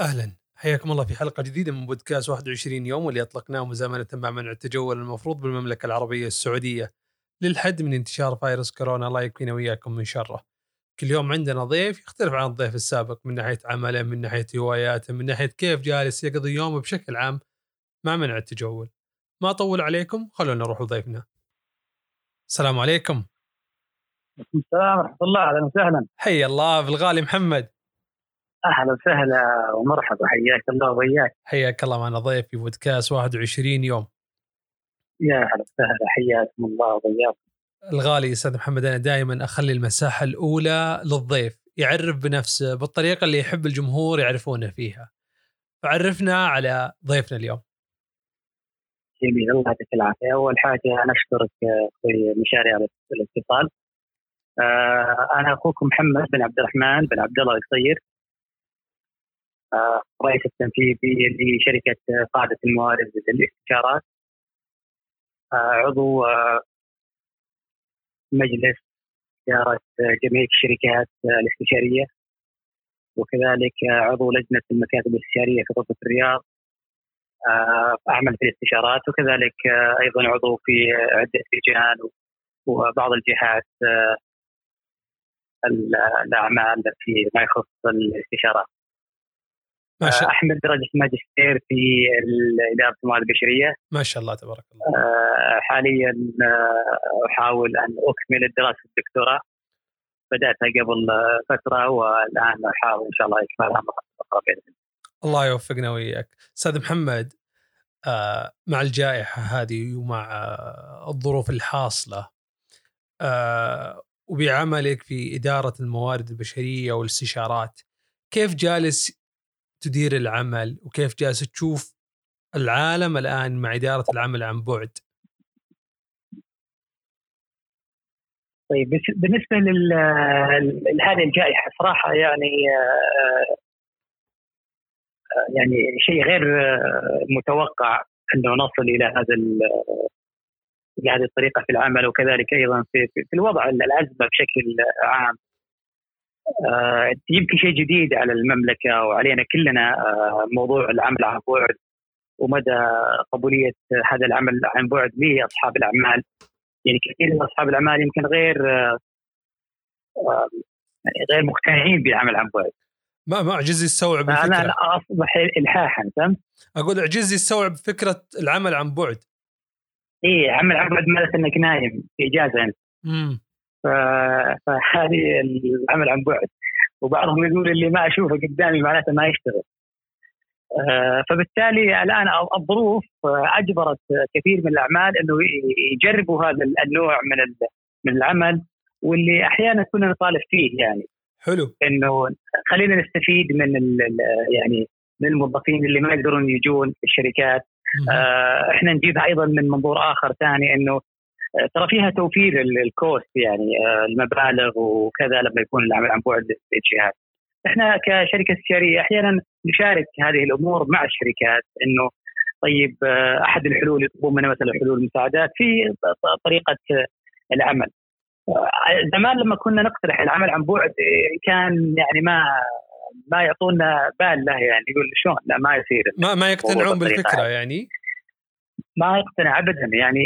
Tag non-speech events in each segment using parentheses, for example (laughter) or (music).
أهلا حياكم الله في حلقة جديدة من بودكاست 21 يوم واللي أطلقناه مزامنة مع منع التجول المفروض بالمملكة العربية السعودية للحد من انتشار فيروس كورونا الله يكفينا وياكم من شره. كل يوم عندنا ضيف يختلف عن الضيف السابق من ناحية عمله من ناحية هواياته من ناحية كيف جالس يقضي يومه بشكل عام مع منع التجول. ما أطول عليكم خلونا نروح لضيفنا. السلام عليكم. السلام ورحمة الله أهلا وسهلا. حي الله بالغالي محمد. أهلا وسهلا ومرحبا. حياك الله وياك حياك الله معنا ضيف في بودكاست 21 يوم. يا هلا وسهلا. حياكم الله وياكم الغالي أستاذ محمد أنا دائما أخلي المساحة الأولى للضيف. يعرف بنفسه بالطريقة اللي يحب الجمهور يعرفونه فيها. فعرفنا على ضيفنا اليوم. جميل. الله يعطيك العافية. أول حاجة أنا أشكرك أخوي مشاري على الاتصال. آه، أنا أخوكم محمد بن عبد الرحمن بن عبد الله القصير. رئيس التنفيذي لشركه قادة الموارد للاستشارات. عضو مجلس إدارة جمعية الشركات الاستشارية وكذلك عضو لجنة المكاتب الاستشارية في غرفة الرياض أعمل في الاستشارات وكذلك أيضا عضو في عدة لجان وبعض الجهات الأعمال في ما يخص الاستشارات. ما شاء احمل درجه ماجستير في إدارة الموارد البشرية. ما شاء الله تبارك الله. آه، حاليا آه، أحاول أن أكمل الدراسة الدكتوراه. بدأتها قبل فترة والآن أحاول إن شاء الله إكمالها مرة باذن الله يوفقنا وياك. أستاذ محمد آه، مع الجائحة هذه ومع الظروف الحاصلة وبعملك في إدارة الموارد البشرية والاستشارات كيف جالس تدير العمل وكيف جالس تشوف العالم الآن مع إدارة العمل عن بعد؟ طيب بالنسبة لهذه الجائحة صراحة يعني آه، يعني شيء غير متوقع إنه نصل إلى هذا بهذه الطريقة في العمل وكذلك أيضا في, في الوضع الأزمة بشكل عام. يمكن شيء جديد على المملكة وعلينا كلنا آه، موضوع العمل عن بعد ومدى قبولية هذا العمل عن بعد لأصحاب الأعمال. يعني كثير من أصحاب الأعمال يمكن غير آه، يعني غير مقتنعين بالعمل عن بعد. ما ما عجز يستوعب الفكرة أنا أصبح الحاحا فهمت؟ أقول عجز يستوعب فكره العمل عن بعد. اي عمل عن بعد معناته إنك نايم في إجازة أنت. امم فهذه العمل عن بعد. وبعضهم يقول اللي ما أشوفه قدامي معناته ما يشتغل. آه، فبالتالي الآن الظروف أجبرت كثير من الأعمال إنه يجربوا هذا النوع من من العمل واللي أحيانا كنا نطالب فيه يعني. حلو. إنه خلينا نستفيد من يعني من الموظفين اللي ما يقدرون يجون الشركات. آه إحنا نجيبها أيضا من منظور آخر ثاني إنه ترى فيها توفير الكوست يعني آه، المبالغ وكذا لما يكون العمل عن بعد للجهات. إحنا كشركة استشاريه أحيانا نشارك هذه الأمور مع الشركات إنه طيب آه، أحد الحلول يطلبون منا مثلا حلول المساعدات في طريقة العمل. زمان لما كنا نقترح العمل عن بعد كان يعني ما ما يعطونا بال له يعني يقول شلون لا ما يصير ما ما يقتنعون بالفكرة يعني ما يقتنع ابدا. يعني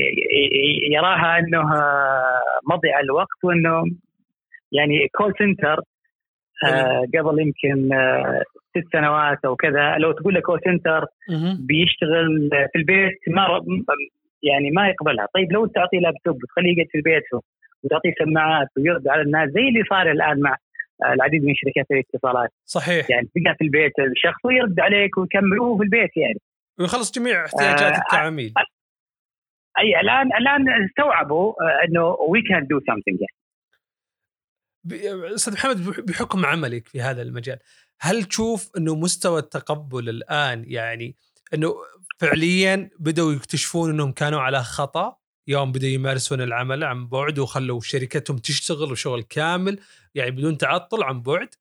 يراها إنه مضيع الوقت وإنه يعني call center آه، قبل يمكن آه، ست سنوات أو كذا لو تقول له call center بيشتغل في البيت ما يعني ما يقبلها. طيب لو تعطيه لابتوب وتخليه يقعد في البيت وتعطيه سماعات ويرد على الناس زي اللي صار الآن مع العديد من شركات الاتصالات. صحيح. يعني تلقى في البيت الشخص ويرد عليك ويكمل. وهو في البيت يعني. ويخلص جميع احتياجات آه العميل أي الآن الآن استوعبوا آه، انه we can do something أستاذ محمد بحكم عملك في هذا المجال هل تشوف إنه مستوى التقبل الآن يعني إنه فعليا بدأوا يكتشفون إنهم كانوا على خطأ؟ يوم بدأوا يمارسون العمل عن بعد وخلوا شركتهم تشتغل وشغل كامل يعني بدون تعطل عن بعد؟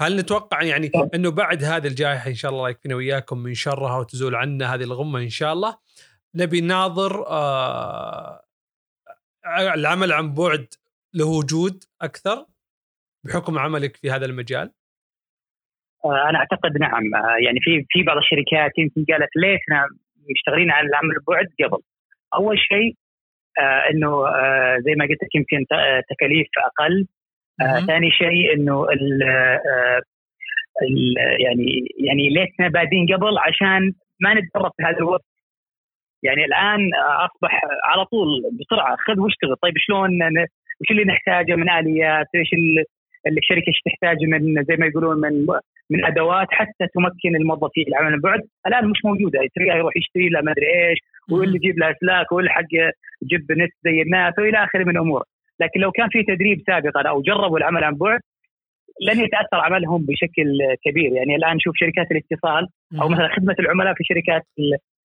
هل نتوقع يعني إنه بعد هذه الجائحة إن شاء الله يكفينا وياكم من شرها وتزول عنا هذه الغمة إن شاء الله نبي ناظر آه العمل عن بعد له وجود أكثر بحكم عملك في هذا المجال؟ آه، أنا أعتقد نعم. آه، يعني في في بعض الشركات يمكن قالت ليتنا مشتغلين على العمل بعد قبل. أول شيء آه إنه آه زي ما قلت لك يمكن تكاليف أقل. ثاني شيء إنه ال آه ال يعني يعني ليتنا بادين قبل عشان ما نتدرب في هذا الوقت. يعني الآن أصبح على طول بسرعة خذ واشتغل. طيب شلون وش اللي نحتاجه من آليات؟ إيش اللي الشركة إيش تحتاج من زي ما يقولون من من أدوات حتى تمكن الموظفين العمل. عن بعد الآن مش موجودة. تلقاه يروح يشتري له ما أدري إيش واللي يجيب له اسلاك واللي حق جيب نت زي الناس والى آخره من امور لكن لو كان في تدريب سابقا أو جربوا العمل عن بعد لن يتأثر عملهم بشكل كبير. يعني الآن نشوف شركات الاتصال أو مثلا خدمة العملاء في شركات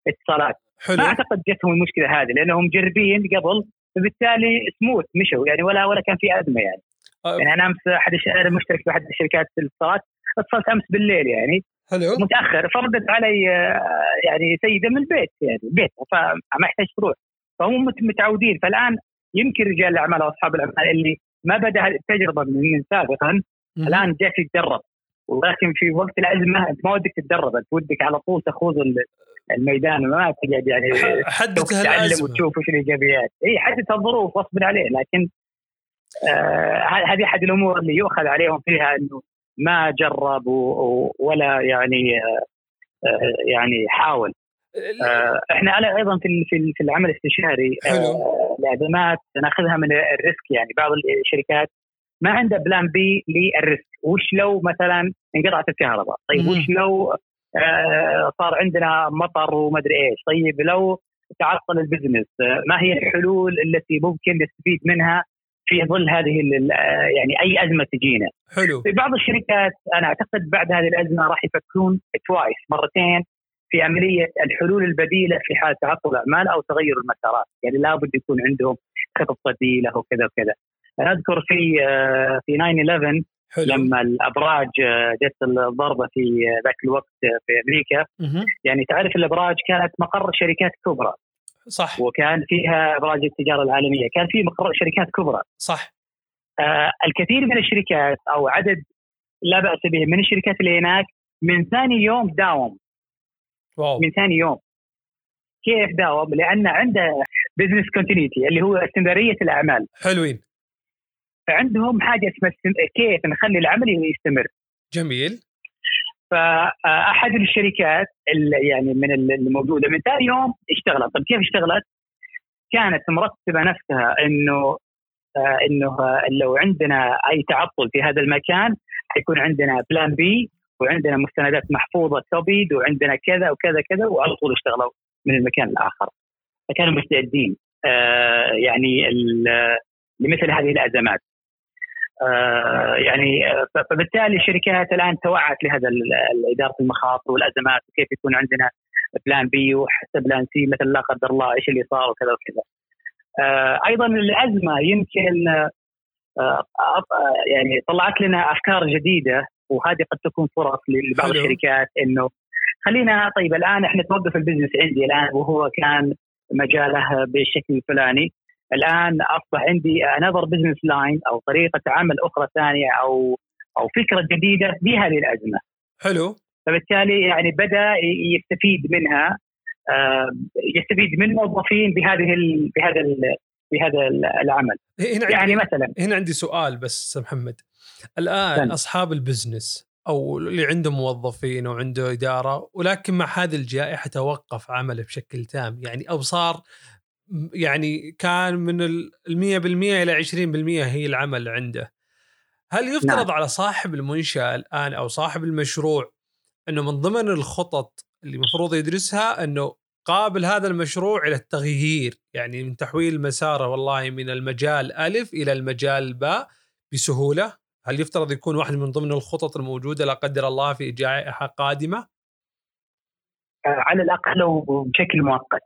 الاتصالات. حلو. ما أعتقد جتهم المشكلة هذه لأنهم مجربين قبل فبالتالي سموث مشوا. يعني ولا ولا كان في أزمة يعني. أه. يعني أنا أمس أحد أنا مشترك في أحد شركات الاتصالات اتصلت أمس بالليل يعني. حلو. متأخر فردت علي آه، يعني سيدة من البيت يعني بيت فما يحتاج تروح. فهم متعودين. فالآن يمكن رجال الأعمال أو أصحاب الأعمال اللي ما بدأ التجربه من سابقا الآن جالس يتدرب. ولكن في وقت الأزمة انت ما ودك تتدرب أنت ودك على طول تخوض الميدان ما تقعد يعني حدث الأزمة. وتشوف وش الإيجابيات. إي حدث الظروف غصب عليه. لكن آه هذه أحد الأمور اللي يؤخذ عليهم فيها إنه ما جرب ولا يعني آه يعني حاول. آه إحنا أنا أيضا في في العمل الاستشاري آه الازمات ناخذها من ال risk يعني بعض الشركات ما عنده plan B لل risk. وش لو مثلا انقطعت الكهرباء؟ طيب وش لو آه صار عندنا مطر وما ادري إيش؟ طيب لو تعطل ال business آه ما هي الحلول التي ممكن نستفيد منها في ظل هذه يعني أي أزمة تجينا. حلو. في بعض الشركات أنا أعتقد بعد هذه الأزمة راح يفكرون توايس مرتين في عمليه الحلول البديلة في حال تعطل الأعمال أو تغير المسارات، يعني لابد يكون عندهم خطط بديلة وكذا وكذا. أنا أذكر في آه، في 9 11 حلو. لما الأبراج آه، جت الضربة في ذاك الوقت في أمريكا. يعني تعرف الأبراج كانت مقر شركات كبرى. صح. وكان فيها أبراج التجارة العالمية. كان في مقر شركات كبرى. صح. آه الكثير من الشركات أو عدد لا بأس به من الشركات اللي هناك من ثاني يوم داوم. wow. من ثاني يوم كيف داوم؟ لأن عنده business continuity اللي هو استمرارية الأعمال حلوين فعندهم حاجة اسمها كيف نخلي العمل يستمر جميل فأحد الشركات يعني من الموجوده من ثاني يوم اشتغلت، طيب كيف اشتغلت؟ كانت مرتبة نفسها إنه آه إنه لو عندنا أي تعطل في هذا المكان حيكون عندنا plan B وعندنا مستندات محفوظة copied وعندنا كذا وكذا كذا وعلى طول اشتغلوا من المكان الآخر. فكانوا مستعدين آه يعني لمثل هذه الأزمات. آه، يعني آه، فبالتالي الشركات الآن توعت لهذا إدارة المخاطر والأزمات وكيف يكون عندنا plan B وحتى plan C مثل لا قدر الله إيش اللي صار وكذا وكذا. آه، أيضا الأزمة يمكن يعني طلعت لنا أفكار جديدة وهذه قد تكون فرص لبعض حلو. الشركات إنه خلينا طيب الآن إحنا توقف ال business عندي الآن وهو كان مجاله بالشكل الفلاني الآن أصبح عندي another business line أو طريقة عمل أخرى ثانية أو أو فكرة جديدة بهذه الازمه. حلو. فبالتالي يعني بدأ يستفيد منها آه، يستفيد من الموظفين بهذه بهذا بهذا العمل. هنا يعني مثلا هنا عندي سؤال بس محمد. الآن سن. أصحاب البزنس أو اللي عنده موظفين وعنده إدارة ولكن مع هذه الجائحة توقف عمله بشكل تام يعني أو صار يعني كان من ال 100% إلى 20% هي العمل عنده هل يفترض نعم. على صاحب المنشأة الآن أو صاحب المشروع إنه من ضمن الخطط اللي المفروض يدرسها إنه قابل هذا المشروع إلى التغيير يعني من تحويل مساره والله من المجال الف إلى المجال باء بسهولة هل يفترض يكون واحد من ضمن الخطط الموجودة لا قدر الله في جائحه قادمة؟ آه، على الأقل بشكل مؤقت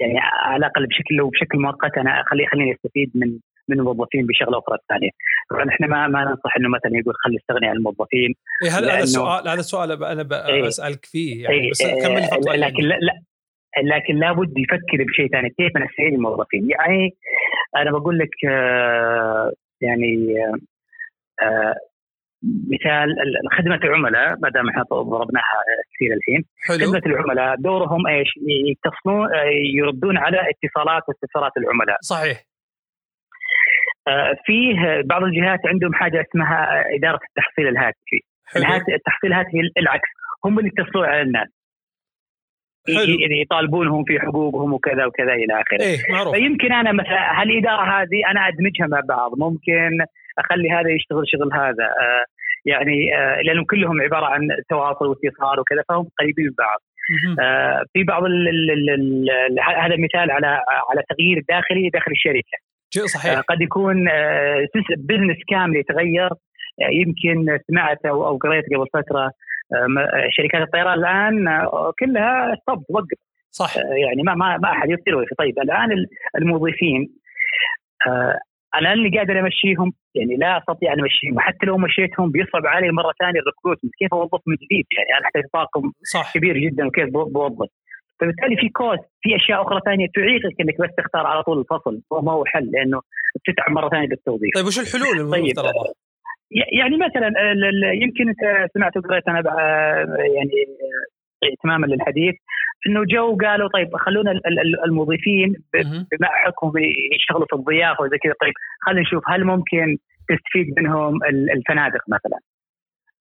يعني على الأقل بشكل لو بشكل مؤقت أنا خلي خليني أستفيد من من الموظفين بشغلة أخرى ثانية. طبعا إحنا ما ما ننصح إنه مثلا يقول خلي استغني عن الموظفين إيه هذا هذا السؤال هذا السؤال أنا إيه بسالك فيه يعني إيه بس كمل فقط لكن لا, لا لكن لابد يفكر بشيء ثاني كيف أنا استعين الموظفين يعني أنا بقول لك آه يعني آه مثال خدمة العملاء ما دام إحنا ضربناها كثير الحين حلو. خدمة العملاء دورهم إيش؟ يتصلون يردون على اتصالات واستفسارات العملاء صحيح آه، فيه بعض الجهات عندهم حاجة اسمها إدارة التحصيل الهاتفي. التحصيل الهاتفي العكس. هم اللي يتصلون على الناس. حلو. يطالبونهم في حقوقهم وكذا وكذا إلى آخره. إيه معروف. فيمكن أنا مثلا هالإدارة هذه أنا أدمجها مع بعض. ممكن أخلي هذا يشتغل شغل هذا. آه يعني آه لأنهم كلهم عبارة عن تواصل واتصال وكذا فهم قريبين من بعض. آه في بعض ال ال ال هذا مثال على على تغيير داخلي داخل الشركة. صحيح. آه قد يكون آه business كامل يتغير. آه يمكن سمعت أو, أو قريت قبل فترة آه، شركات الطيران الآن آه، كلها stop توقف. صح. آه، يعني ما ما ما أحد يطير طيب الآن الموظفين أنا اللي قادر أمشيهم يعني لا أستطيع أن أمشيهم. وحتى لو مشيتهم بيصعب علي مرة ثانية ال recruitment كيف اوظف من جديد؟ يعني أنا أحتاج طاقم صح. كبير جدا وكيف بوظف؟ فبالتالي في كوست في أشياء أخرى ثانية تعيقك إنك بس تختار على طول الفصل. هو ما هو حل لأنه بتتعب مرة ثانية بالتوظيف. طيب وش الحلول المفترضة؟ طيب يعني مثلا يمكن أنت سمعت وقريت أنا يعني اتماما للحديث إنه جو قالوا طيب خلونا الموظفين بما يشتغلوا في الضيافه وزي كذا. طيب خلينا نشوف هل ممكن تستفيد منهم الفنادق مثلا؟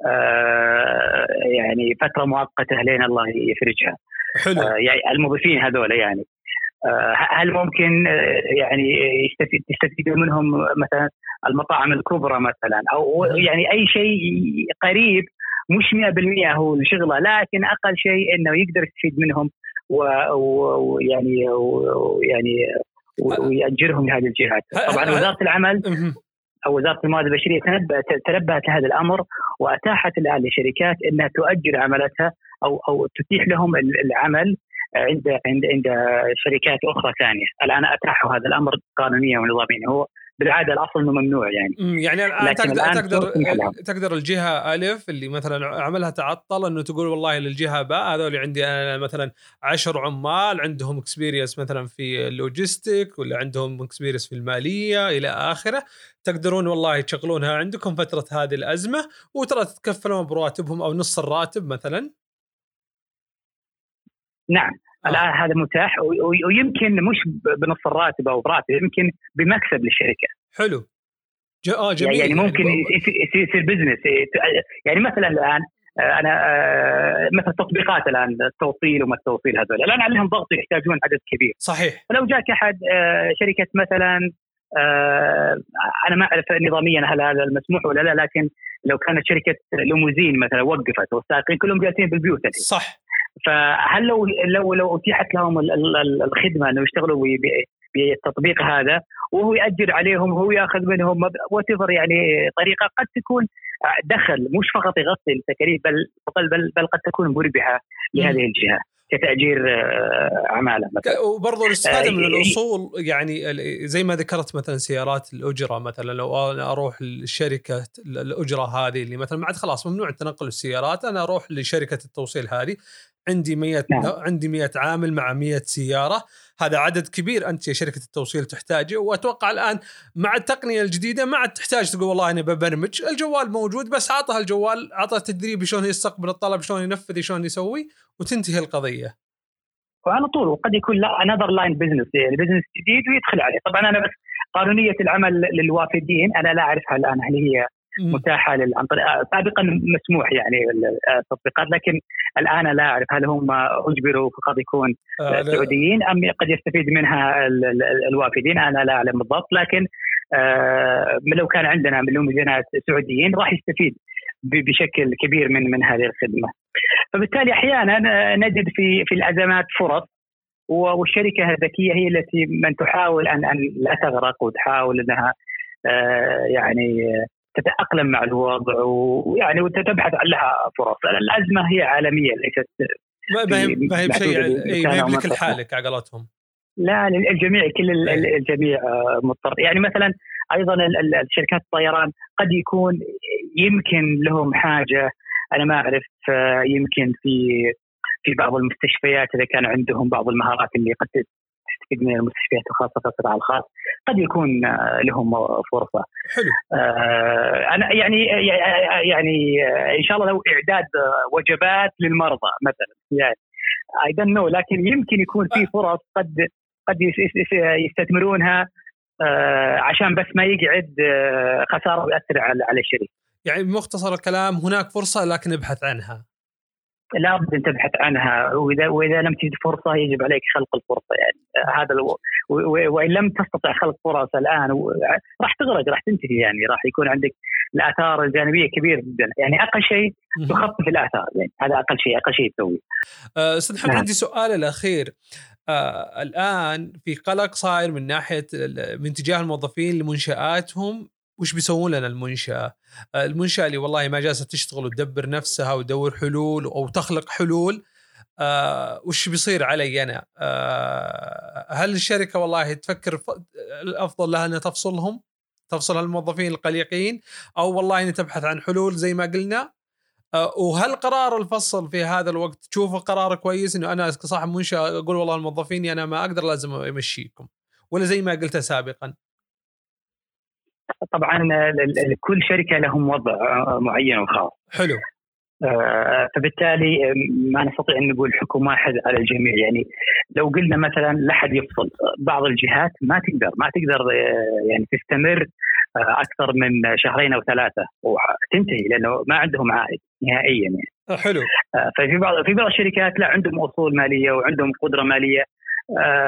آه يعني فترة مؤقتة لين الله يفرجها. حلو. آه يعني الموظفين هذول يعني. آه، هل ممكن آه، يعني يستفيد تستفيدوا منهم مثلا المطاعم الكبرى مثلا؟ أو يعني أي شيء قريب مش 100% هو الشغله لكن أقل شيء إنه يقدر يستفيد منهم ويعني ويعني ويأجرهم لهذه الجهات. طبعا وزارة العمل أو وزارة الموارد البشرية تنبهت لهذا الأمر وأتاحت الان للشركات إنها تؤجر عمالتها أو أو تتيح لهم العمل عند عند عند شركات أخرى ثانية، الآن اتاحوا هذا الأمر قانونيا ونظاميا. هو بالعادة الأصل إنه ممنوع يعني. يعني الآن تقدر الآن تقدر تقدر الجهة ألف اللي مثلا عملها تعطل إنه تقول والله للجهة باء هذول عندي أنا مثلا 10 عمال عندهم experience مثلا في ال logistic ولا عندهم experience في المالية إلى آخره. تقدرون والله تشغلونها عندكم فترة هذه الأزمة وترى تتكفلون برواتبهم أو نص الراتب مثلا. نعم. الان هذا متاح ويمكن مش بنص الراتب أو براتب يمكن بمكسب للشركة. حلو. آه جميل. يعني ممكن يصير business يعني مثلا الآن آه، أنا آه، مثلا تطبيقات الآن التوصيل وما التوصيل هذول. الآن عليهم ضغط يحتاجون عدد كبير. صحيح. فلو جاك أحد آه، شركة مثلا أنا ما أعرف نظاميا هل هذا المسموح ولا لا لكن لو كانت شركة ليموزين مثلا وقفت والسائقين كلهم جالسين بالبيوت صح. فهل لو لو لو أتيحت لهم الخدمة إنه يشتغلوا بالتطبيق هذا وهو يأجر عليهم وهو يأخذ منهم وات يعني طريقة قد تكون دخل مش فقط يغطي التكاليف بل بل بل, بل قد تكون مربحة لهذه الجهة كتأجير آه، عمالة مثلا. وبرضه الاستفادة من آه، الاصول يعني زي ما ذكرت مثلا سيارات الأجرة مثلا لو أنا أروح لشركة الأجرة هذه اللي مثلا بعد خلاص ممنوع تنقل السيارات أنا أروح لشركة التوصيل هذه عندي 100 نعم. عندي 100 عامل مع 100 سيارة. هذا عدد كبير أنت يا شركة التوصيل تحتاجه وأتوقع الآن مع التقنية الجديدة ما عاد تحتاج تقول والله أنا ببرمج الجوال موجود بس اعطها الجوال اعطى تدريب شلون يستقبل الطلب شلون ينفذ شلون يسوي وتنتهي القضية. وعلى طول وقد يكون لا another line business يعني business جديد ويدخل عليه. طبعا أنا بس قانونية العمل للوافدين أنا لا أعرفها الآن هل هي متاحة عن طريق سابقا مسموح يعني التطبيقات لكن الآن لا أعرف هل هم أجبروا فقط يكون آه سعوديين أم قد يستفيد منها الوافدين؟ أنا لا أعلم بالضبط لكن آه لو كان عندنا من مليونات سعوديين راح يستفيد بشكل كبير من من هذه الخدمة. فبالتالي أحيانا نجد في في الأزمات فرص والشركة الذكية هي التي من تحاول ان أن لا تغرق وتحاول إنها آه يعني تتأقلم مع الوضع ويعني وتبحث لها فرص، الأزمة هي عالمية ليست ما هي ما هي بشيء ما هي لك لحالك على قولتهم. لا الجميع كل. الجميع آه، مضطر. يعني مثلا أيضا الشركات الطيران قد يكون يمكن لهم حاجة أنا ما أعرف آه، يمكن في في بعض المستشفيات إذا كان عندهم بعض المهارات اللي قد من المستشفيات الخاصة في القطاع الخاص قد يكون لهم فرصة. حلو. أنا يعني يعني إن شاء الله لو إعداد وجبات للمرضى مثلا يعني I don't know لكن يمكن يكون في فرص قد قد يستثمرونها عشان بس ما يقعد خسارة ويأثر على على الشركة. يعني بمختصر الكلام هناك فرصة لكن ابحث عنها. لابد أن تبحث عنها. واذا وإذا لم تجد فرصة يجب عليك خلق الفرصة. يعني هذا ألو... وإن لم تستطع خلق فرص الآن راح تغرق راح تنتهي يعني. راح يكون عندك الآثار الجانبية كبيرة جدا. يعني أقل شيء تخفف الآثار. يعني هذا أقل شيء أقل شيء تسويه. أه، أستاذ محمد نعم. عندي سؤال الأخير. آه الآن في قلق صاير من ناحية من تجاه الموظفين لمنشآتهم وش بيسوون لنا المنشأة؟ المنشأة اللي والله ما جالسة تشتغل وتدبر نفسها وتدور حلول أو تخلق حلول آه وش بيصير علي أنا؟ آه هل الشركة والله تفكر الأفضل لها إنها تفصلهم؟ تفصل الموظفين القلقين أو والله انها تبحث عن حلول زي ما قلنا آه وهل قرار الفصل في هذا الوقت تشوفه قرار كويس إنه أنا كصاحب منشأة أقول والله الموظفين أنا ما أقدر لازم أمشيكم ولا زي ما قلت سابقا؟ طبعا كل شركة لهم وضع معين وخاص. حلو. آه، فبالتالي ما نستطيع أن نقول حكم واحد على الجميع. يعني لو قلنا مثلا لا حد يفصل بعض الجهات ما تقدر ما تقدر آه، يعني تستمر آه، أكثر من شهرين أو ثلاثة وتنتهي لأنه ما عندهم عائد نهائيا يعني. حلو. ففي بعض في بعض الشركات لا عندهم أصول مالية وعندهم قدرة مالية.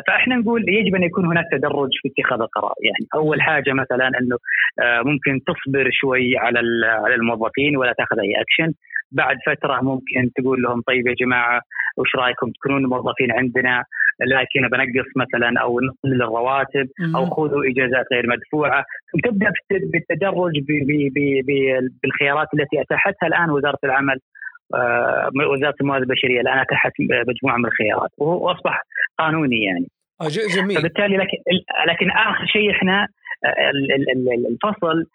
فإحنا نقول يجب أن يكون هناك تدرج في اتخاذ القرار، يعني أول حاجة مثلا أنه آه، ممكن تصبر شوي على على الموظفين ولا تأخذ أي اكشن، بعد فترة ممكن تقول لهم طيب يا جماعة وش رأيكم؟ تكونون موظفين عندنا لكن بنقص مثلا أو نقلل الرواتب أو خذوا إجازات غير مدفوعة. تبدأ بالتدرج بالخيارات التي أتاحتها الآن وزارة العمل. آه، وزارة الموارد البشرية الان اتاحت مجموعة من الخيارات وهو أصبح قانوني يعني. آه، جميل. فبالتالي لكن لكن آخر شيء إحنا آه، الفصل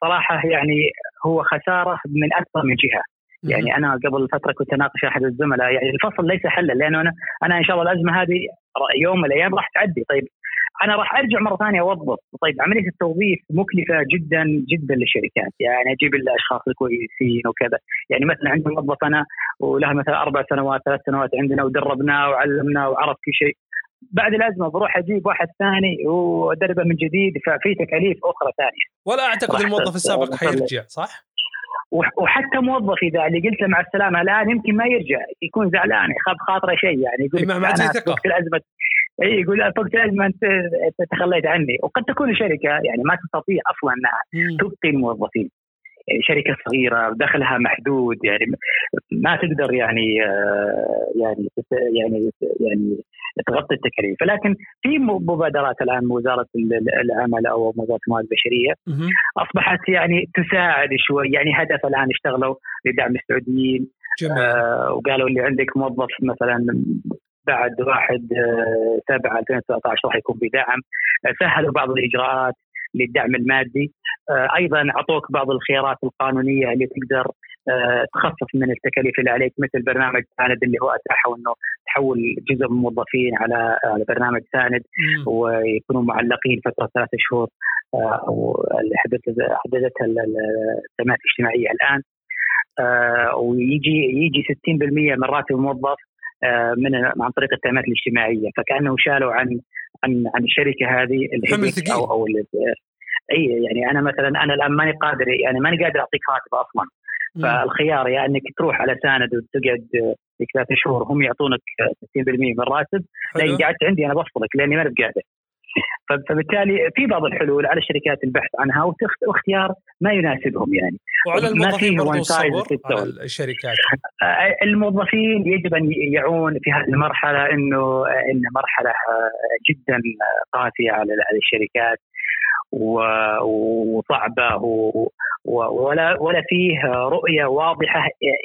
صراحة يعني هو خسارة من أكثر من جهة. يعني أنا قبل فترة كنت أناقش أحد الزملاء يعني الفصل ليس حلا لأنه أنا أنا إن شاء الله الأزمة هذه يوم من الأيام راح تعدي. طيب أنا راح أرجع مرة ثانية اوظف طيب عملية التوظيف مكلفة جدا جدا للشركات. يعني أجيب الأشخاص الكويسين وكذا. يعني مثلا عندي موظف أنا وله مثلا أربع سنوات ثلاث سنوات عندنا ودربناه وعلمناه وعرف كل شيء. بعد الأزمة بروح أجيب واحد ثاني وأدربه من جديد ففي تكاليف أخرى ثانية. ولا أعتقد الموظف السابق حيرجع صح؟ وحتى موظف إذا اللي قلت له مع السلامة الآن يمكن ما يرجع يكون زعلان يخاف خاطره شيء يعني. يقول ما عندي ثقة. في الأزمة اي يقول فوق الازمه أنت تخليت عني. وقد تكون الشركة يعني ما تستطيع أصلا أنها تبقي الموظفين. يعني شركة صغيرة دخلها محدود يعني ما تقدر يعني آه، يعني يعني يعني تغطي التكاليف. ولكن في مبادرات الآن وزارة العمل أو وزارة الموارد البشرية أصبحت يعني تساعد شوي. يعني هدف الآن اشتغلوا لدعم السعوديين. آه وقالوا اللي عندك موظف مثلا بعد 1 7 2019 راح يكون بدعم. آه، سهلوا بعض الإجراءات للدعم المادي. آه، أيضا أعطوك بعض الخيارات القانونية اللي تقدر آه، تخفف من التكاليف اللي عليك مثل برنامج ساند اللي هو اتاحوا إنه تحول جزء من الموظفين على على برنامج ساند ويكونوا معلقين فترة ثلاثة شهور اللي حددتها التنميه الاجتماعية الآن. ويجي يجي 60% من راتب الموظف من عن طريق التامات الاجتماعية. فكأنه شالوا عن عن عن الشركة هذه الهبك أو أو اي يعني أنا مثلا أنا الآن ماني قادر يعني ماني قادر اعطيك راتب أصلا. فالخيار يا يعني إنك تروح على ساند وتقعد ثلاث شهور هم يعطونك 60% من الراتب لا قعدت عندي أنا بفصلك لأني ما قادر. فبالتالي في بعض الحلول على الشركات البحث عنها واختيار ما يناسبهم يعني. وعلى الموظفين على الشركات. آه، (laughs) الموظفين يجب أن يعون في هذه المرحلة انه إن مرحلة جدا قاسية على الشركات وصعبة ولا ولا فيه رؤية واضحة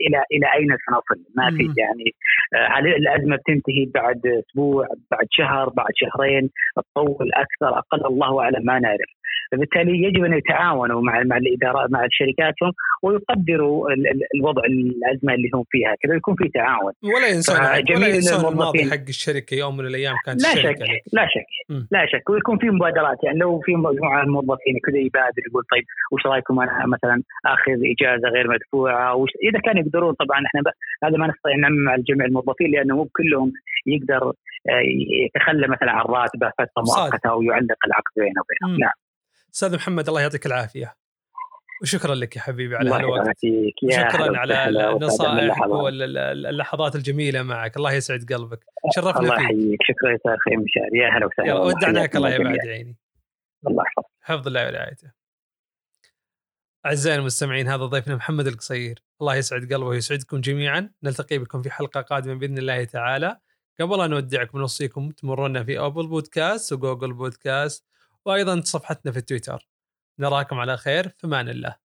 إلى إلى أين سنصل. ما في يعني آه، هل الأزمة بتنتهي بعد أسبوع بعد شهر بعد شهرين؟ تطول أكثر أقل الله أعلم ما نعرف. فبالتالي يجب أن يتعاونوا مع مع الادارات مع شركاتهم ويقدروا الوضع الأزمة اللي هم فيها كذا يكون في تعاون. ولا ينسون ولا ينسون الماضي حق الشركة يوم من الأيام كانت لا شك لا شك م. لا شك. ويكون في مبادرات يعني لو في مجموعة من الموظفين كذا يبادر يقول طيب وش رأيكم أنا مثلا آخذ إجازة غير مدفوعة؟ وش إذا كانوا يقدرون طبعا إحنا هذا ما نستطيع نعمم على جميع الموظفين لأنه مو كلهم يقدر آه، يتخلى مثلا عن راتبه فترة مؤقتة أو يعلق العقد بينه وبينهم نعم. أستاذ محمد الله يعطيك العافية. وشكرا لك يا حبيبي على الوقت شكرا على النصائح واللحظات الجميلة معك. الله يسعد قلبك. شرفنا الله فيك. الله يحييك. شكرا يا أخي مشاري. يا هلا وسهلا. ودعناك الله يا بعد عيني. الله يحفظك. حفظ الله ورعايته. أعزائي المستمعين هذا ضيفنا محمد القصير. الله يسعد قلبه ويسعدكم جميعا. نلتقي بكم في حلقة قادمة بإذن الله تعالى. قبل أن نودعكم نوصيكم تمرنا في أبل بودكاست وجوجل بودكاست وأيضا صفحتنا في التويتر نراكم على خير. في أمان الله